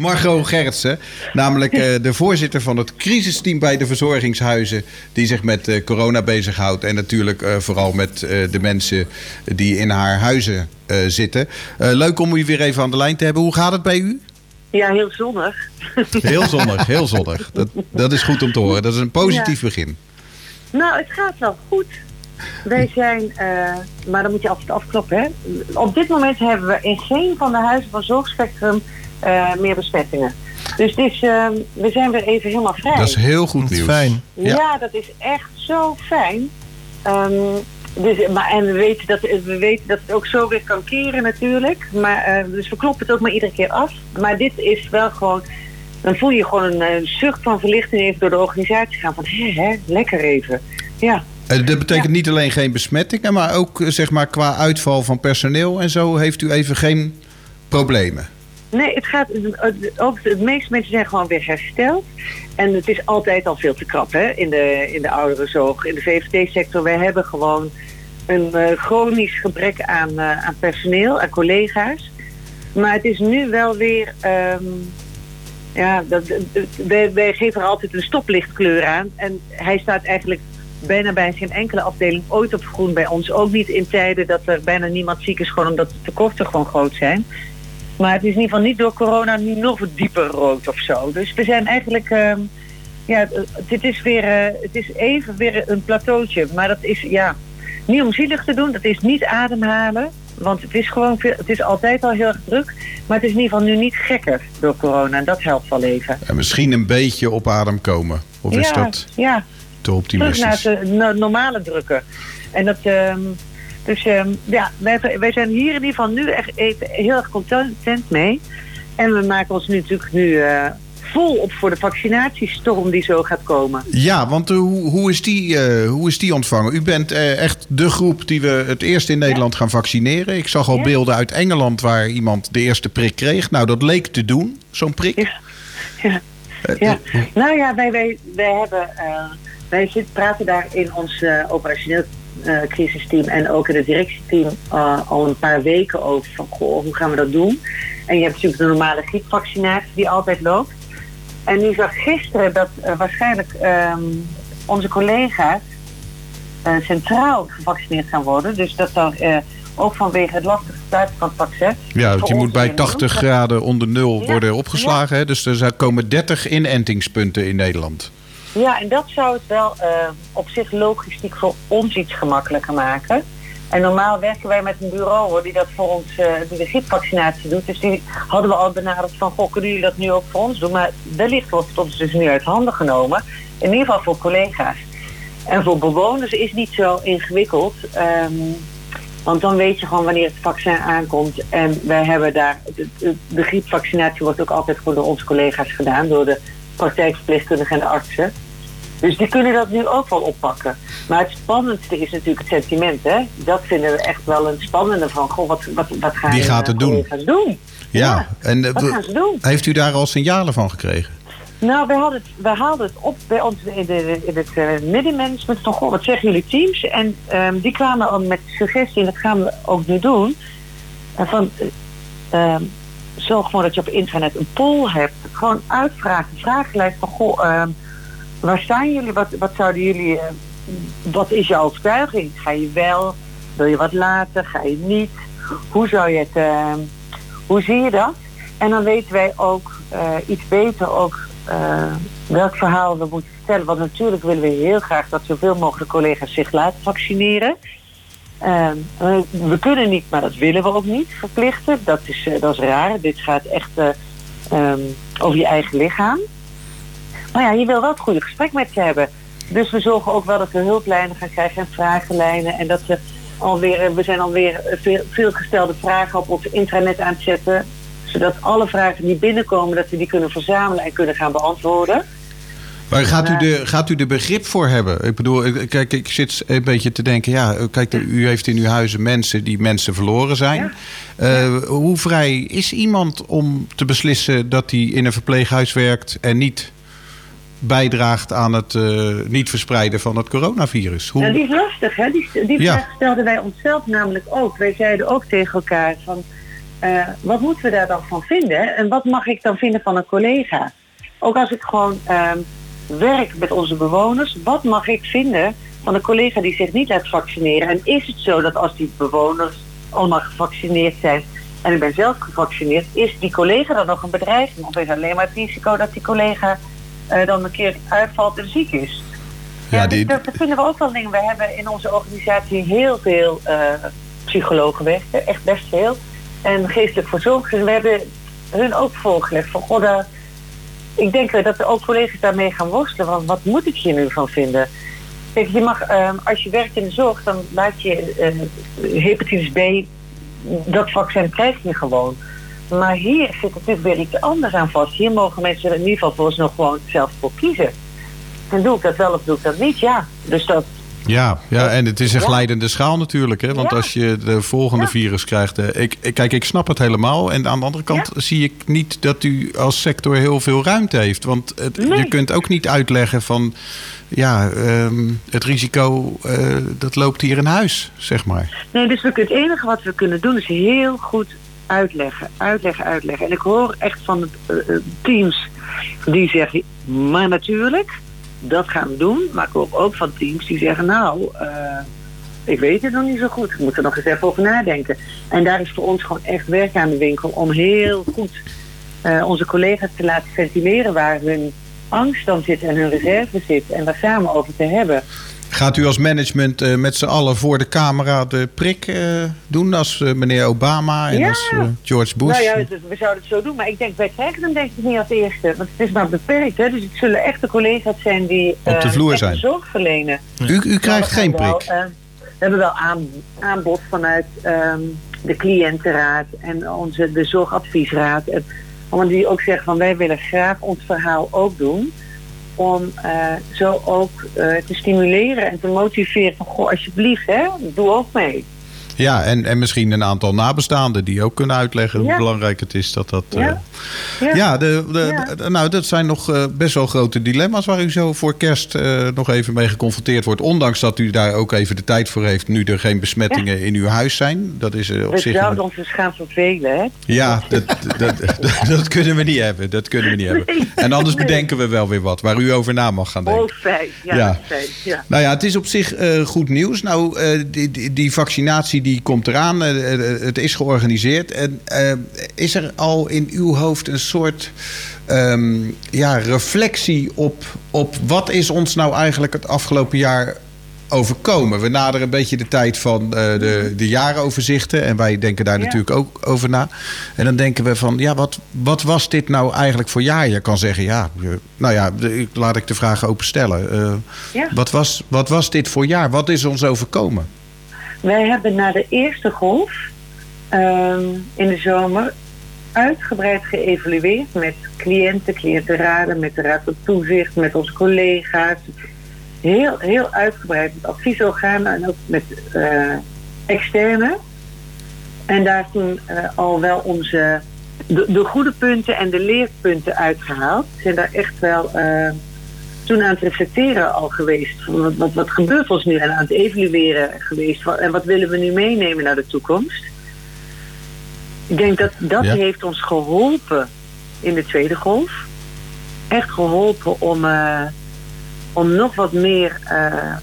Margot Gertsen, namelijk uh, de voorzitter van het crisisteam bij de verzorgingshuizen, die zich met uh, corona bezighoudt en natuurlijk uh, vooral met de mensen die in haar huizen zitten. leuk om u weer even aan de lijn te hebben. Hoe gaat het bij u? Ja, heel zonnig. Heel zonnig, heel zonnig. Dat, dat is goed om te horen. Dat is een positief ja. begin. Nou, het gaat wel goed. Wij zijn, uh, maar dan moet je altijd afkloppen. Hè? Op dit moment hebben we in geen van de huizen van Zorgspectrum uh, meer besmettingen. Dus dit is, uh, we zijn weer even helemaal vrij. Dat is heel goed nieuws. Fijn. Ja. ja. dat is echt zo fijn. Um, dus, maar, en we weten, dat, we weten dat het ook zo weer kan keren natuurlijk. Maar, uh, dus we kloppen het ook maar iedere keer af. Maar dit is wel gewoon... Dan voel je gewoon een, een zucht van verlichting even door de organisatie gaan. Van hé, hé, lekker even. Ja. Dat betekent ja. niet alleen geen besmettingen, maar ook zeg maar, qua uitval van personeel en zo heeft u even geen problemen. Nee, het gaat ook de meeste mensen zijn gewoon weer hersteld. En het is altijd al veel te krap hè, in de, in de ouderenzorg. In de VVD-sector, wij hebben gewoon een uh, chronisch gebrek aan, uh, aan personeel, aan collega's. Maar het is nu wel weer... Um, ja, dat, wij, wij geven er altijd een stoplichtkleur aan. En hij staat eigenlijk bijna bij geen enkele afdeling ooit op groen bij ons. Ook niet in tijden dat er bijna niemand ziek is, gewoon omdat de tekorten gewoon groot zijn. Maar het is in ieder geval niet door corona nu nog dieper rood of zo. Dus we zijn eigenlijk... Uh, ja, dit is weer... Uh, het is even weer een plateautje. Maar dat is, ja... Niet om zielig te doen. Dat is niet ademhalen. Want het is gewoon... Veel, het is altijd al heel erg druk. Maar het is in ieder geval nu niet gekker door corona. En dat helpt wel even. En misschien een beetje op adem komen. Of is dat ja. te optimistisch? Terug naar de normale drukken. En dat... Uh, dus um, ja, wij, wij, zijn hier in ieder geval nu echt even heel erg content mee. En we maken ons nu natuurlijk nu uh, vol op voor de vaccinatiestorm die zo gaat komen. Ja, want uh, hoe, hoe, is die, uh, hoe is die ontvangen? U bent echt de groep die we het eerst in Nederland ja. gaan vaccineren. Ik zag al ja. beelden uit Engeland waar iemand de eerste prik kreeg. Nou, dat leek te doen, zo'n prik. Ja, ja. nou ja, wij, wij, wij hebben... wij zitten, praten daar in ons operationeel crisisteam en ook in het directieteam uh, al een paar weken over van goh, hoe gaan we dat doen? En je hebt natuurlijk de normale griepvaccinatie die altijd loopt. En nu zag gisteren dat uh, waarschijnlijk um, onze collega's centraal gevaccineerd gaan worden. Dus dat dan ook vanwege het lastige sluiten van het vaccin. Ja, want je moet bij 80 graden onder nul worden opgeslagen. Hè? Dus er komen 30 inentingspunten in Nederland. Ja, en dat zou het wel uh, op zich logistiek voor ons iets gemakkelijker maken. En normaal werken wij met een bureau die dat voor ons, die de griepvaccinatie doet. Dus die hadden we al benaderd van, goh, kunnen jullie dat nu ook voor ons doen? Maar wellicht wordt het ons dus nu uit handen genomen. In ieder geval voor collega's. En voor bewoners is niet zo ingewikkeld. Um, want dan weet je gewoon wanneer het vaccin aankomt. En wij hebben daar, de, griepvaccinatie wordt ook altijd gewoon door onze collega's gedaan. Door de praktijkverpleegkundigen en de artsen. Dus die kunnen dat nu ook wel oppakken. Maar het spannendste is natuurlijk het sentiment. Hè? Dat vinden we echt wel een spannende van. Goh, wat, wat, wat gaan Wie gaat het doen? doen? Ja, ja. en wat gaan ze doen? heeft u daar al signalen van gekregen? Nou, we, hadden het, we haalden het op bij ons in, de, in het uh, middenmanagement van, goh, wat zeggen jullie teams? En um, die kwamen al met suggestie, en dat gaan we ook nu doen, van, uh, zorg gewoon dat je op internet een poll hebt. Gewoon uitvragen, vragenlijst van, goh, uh, waar staan jullie? Wat, wat zouden jullie, uh, wat is jouw overtuiging? Ga je wel? Wil je wat later? Ga je niet? Hoe zou je het, uh, hoe zie je dat? En dan weten wij ook uh, iets beter ook welk verhaal we moeten vertellen. Want natuurlijk willen we heel graag dat zoveel mogelijk collega's zich laten vaccineren. Uh, we kunnen niet, maar dat willen we ook niet verplichten. Dat is, uh, dat is raar. Dit gaat echt uh, um, over je eigen lichaam. Maar ja, je wil wel het goede gesprek met je hebben. Dus we zorgen ook wel dat we hulplijnen gaan krijgen en vragenlijnen. En dat we alweer, we zijn alweer veel gestelde vragen op ons intranet aan het zetten. Zodat alle vragen die binnenkomen, dat we die kunnen verzamelen en kunnen gaan beantwoorden. Maar gaat u, de, gaat u er begrip voor hebben? Ik bedoel, kijk, ik zit een beetje te denken... ja, kijk, u heeft in uw huizen mensen die mensen verloren zijn. Ja. Uh, hoe vrij is iemand om te beslissen dat hij in een verpleeghuis werkt... en niet bijdraagt aan het uh, niet verspreiden van het coronavirus? Hoe... Nou, die is lastig, hè? Die, die ja. vraag stelden wij onszelf namelijk ook. Wij zeiden ook tegen elkaar van... eh, wat moeten we daar dan van vinden? En wat mag ik dan vinden van een collega? Ook als ik gewoon ehm, werk met onze bewoners, wat mag ik vinden van een collega die zich niet laat vaccineren? En is het zo dat als die bewoners allemaal gevaccineerd zijn en ik ben zelf gevaccineerd, is die collega dan nog een bedreiging? Of is alleen maar het risico dat die collega uh, dan een keer uitvalt en ziek is? Ja, die... dat, vinden we ook wel dingen. We hebben in onze organisatie heel veel uh, psychologen werken, echt best veel. En geestelijk verzorgers. We hebben hun ook voorgelegd van, god, daar, ik denk dat er ook collega's daarmee gaan worstelen. Want wat moet ik hier nu van vinden? Kijk, je mag, uh, als je werkt in de zorg, dan laat je uh, hepatitis B, dat vaccin krijg je gewoon. Maar hier zit natuurlijk weer iets anders aan vast. Hier mogen mensen in ieder geval volgens nog gewoon zelf voor kiezen. En doe ik dat wel of doe ik dat niet? Ja. Dus dat, ja, ja, en het is een glijdende schaal natuurlijk. Hè? Want als je de volgende virus krijgt. Eh, ik, kijk, ik snap het helemaal. En aan de andere kant zie ik niet dat u als sector heel veel ruimte heeft. Want het, je kunt ook niet uitleggen van. Ja, ehm, het risico uh, dat loopt hier in huis, zeg maar. Nee, dus we, het enige wat we kunnen doen is heel goed uitleggen. Uitleggen, uitleggen. En ik hoor echt van de uh, teams die zeggen. Maar natuurlijk dat gaan we doen. Maar ik hoor ook van teams die zeggen, nou, uh, ik weet het nog niet zo goed. Ik moet er nog eens even over nadenken. En daar is voor ons gewoon echt werk aan de winkel om heel goed uh, onze collega's te laten ventileren waar hun angst dan zit en hun reserve zit. En daar samen over te hebben. Gaat u als management uh, met z'n allen voor de camera de prik uh, doen als uh, meneer Obama en ja. als George Bush? Nou ja, we zouden het zo doen, maar ik denk wij krijgen hem denk ik niet als eerste. Want het is maar beperkt, hè? dus het zullen echte collega's zijn die op de vloer zijn. zorg verlenen. U, u krijgt geen prik? Wel, we hebben wel aan, aanbod vanuit um, de cliëntenraad en onze, de zorgadviesraad. En, omdat die ook zeggen van wij willen graag ons verhaal ook doen om uh, zo ook uh, te stimuleren en te motiveren van goh, alsjeblieft, hè, doe ook mee. Ja, en, en misschien een aantal nabestaanden die ook kunnen uitleggen ja. hoe belangrijk het is dat dat. Ja, uh, ja. de, de, de, nou, dat zijn nog best wel grote dilemma's waar u zo voor kerst nog even mee geconfronteerd wordt. Ondanks dat u daar ook even de tijd voor heeft, nu er geen besmettingen in uw huis zijn. Dat is op we zich. Zouden ons dus gaan vervelen, hè? Ja, dat, dat, dat, kunnen we niet hebben. Dat kunnen we niet hebben. Nee, en anders nee. bedenken we wel weer wat waar u over na mag gaan denken. Oh, fijn. Ja, ja. Fijn. ja. Nou ja, het is op zich goed nieuws. Nou, die, die, die vaccinatie die die komt eraan. het is georganiseerd. En is er al in uw hoofd een soort um, ja, reflectie op, op wat is ons nou eigenlijk het afgelopen jaar overkomen? We naderen een beetje de tijd van uh, de, de jaaroverzichten. En wij denken daar ja. natuurlijk ook over na. En dan denken we van, ja, wat, wat was dit nou eigenlijk voor jaar? Je kan zeggen, ja, nou ja, laat ik de vraag openstellen. Uh, ja. wat, was, wat was dit voor jaar? Wat is ons overkomen? Wij hebben na de eerste golf um, in de zomer uitgebreid geëvalueerd met cliënten, cliëntenraden, met de raad van toezicht, met onze collega's. Heel, heel uitgebreid met adviesorganen en ook met uh, externe. En daar toen uh, al wel onze de, de, goede punten en de leerpunten uitgehaald. Zijn daar echt wel uh, toen aan het reflecteren al geweest. Wat, wat, wat gebeurt ons nu? En aan het evalueren geweest. En wat willen we nu meenemen naar de toekomst? Ik denk dat dat ja. heeft ons geholpen in de tweede golf. Echt geholpen om, uh, om nog wat meer uh,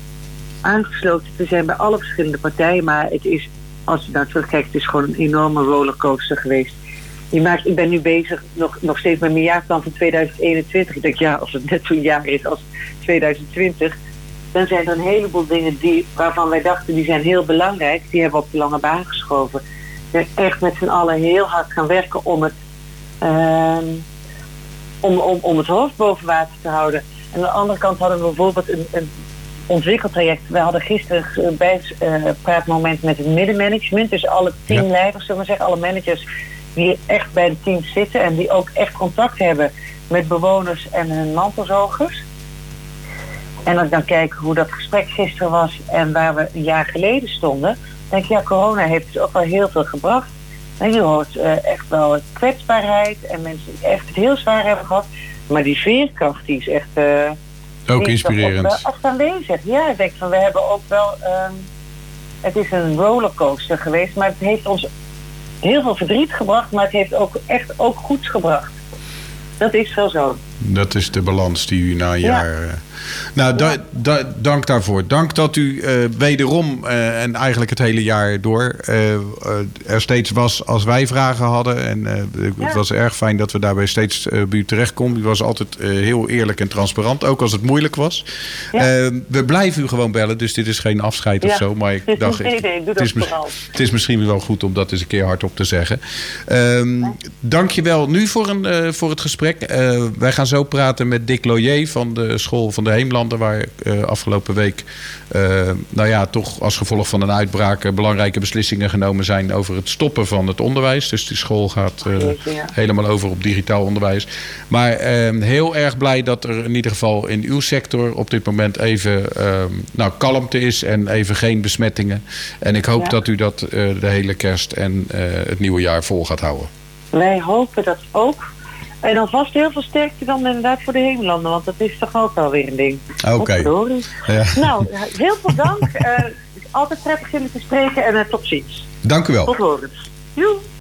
aangesloten te zijn bij alle verschillende partijen. Maar het is, als je naar terugkijkt, het is gewoon een enorme rollercoaster geweest. Je maakt, ik ben nu bezig nog, nog steeds met mijn jaarplan van 2021. Ik denk, ja, als het net zo'n jaar is als 2020... dan zijn er een heleboel dingen die, waarvan wij dachten... die zijn heel belangrijk, die hebben we op de lange baan geschoven. We zijn echt met z'n allen heel hard gaan werken om het... Uh, om, om, om het hoofd boven water te houden. En aan de andere kant hadden we bijvoorbeeld een, een ontwikkeltraject. We hadden gisteren een bijpraatmoment met het middenmanagement. Dus alle teamleiders, zullen we zeggen, alle managers die echt bij de teams zitten en die ook echt contact hebben met bewoners en hun mantelzogers. En als ik dan kijk hoe dat gesprek gisteren was en waar we een jaar geleden stonden, denk ik, ja, corona heeft dus ook wel heel veel gebracht. En je hoort uh, echt wel kwetsbaarheid en mensen die echt het heel zwaar hebben gehad. Maar die veerkracht die is echt. Uh, ook inspirerend. Ook wel echt aanwezig. Ja, ik denk van we hebben ook wel. Um, het is een rollercoaster geweest, maar het heeft ons heel veel verdriet gebracht, maar het heeft ook echt ook goeds gebracht. Dat is wel zo. Dat is de balans die u na een jaar. Uh, nou, da, da, dank daarvoor. Dank dat u uh, wederom uh, en eigenlijk het hele jaar door er steeds was als wij vragen hadden. En ja. het was erg fijn dat we daarbij steeds bij u terechtkomen. U was altijd heel eerlijk en transparant, ook als het moeilijk was. Ja. we blijven u gewoon bellen, dus dit is geen afscheid of zo. Maar ik dacht, nee, nee, het, is het, is misschien wel goed om dat eens een keer hardop te zeggen. Um, dank je wel nu voor, een, voor het gesprek. wij gaan zo praten met Dick Loyer van de School van de Heemlanden, waar uh, afgelopen week, uh, nou ja, toch als gevolg van een uitbraak uh, belangrijke beslissingen genomen zijn over het stoppen van het onderwijs. Dus die school gaat helemaal over op digitaal onderwijs. Maar ehm, heel erg blij dat er in ieder geval in uw sector op dit moment even ehm, nou, kalmte is en even geen besmettingen. En ik hoop ja. dat u dat de hele kerst en het nieuwe jaar vol gaat houden. Wij hopen dat ook. En alvast heel veel sterkte dan inderdaad voor de hemelanden, want dat is toch ook wel weer een ding. Oké. Okay. Ja. Nou, heel veel dank. uh, altijd prettig jullie te spreken en uh, tot ziens. Dank u wel. Tot horens. Joe.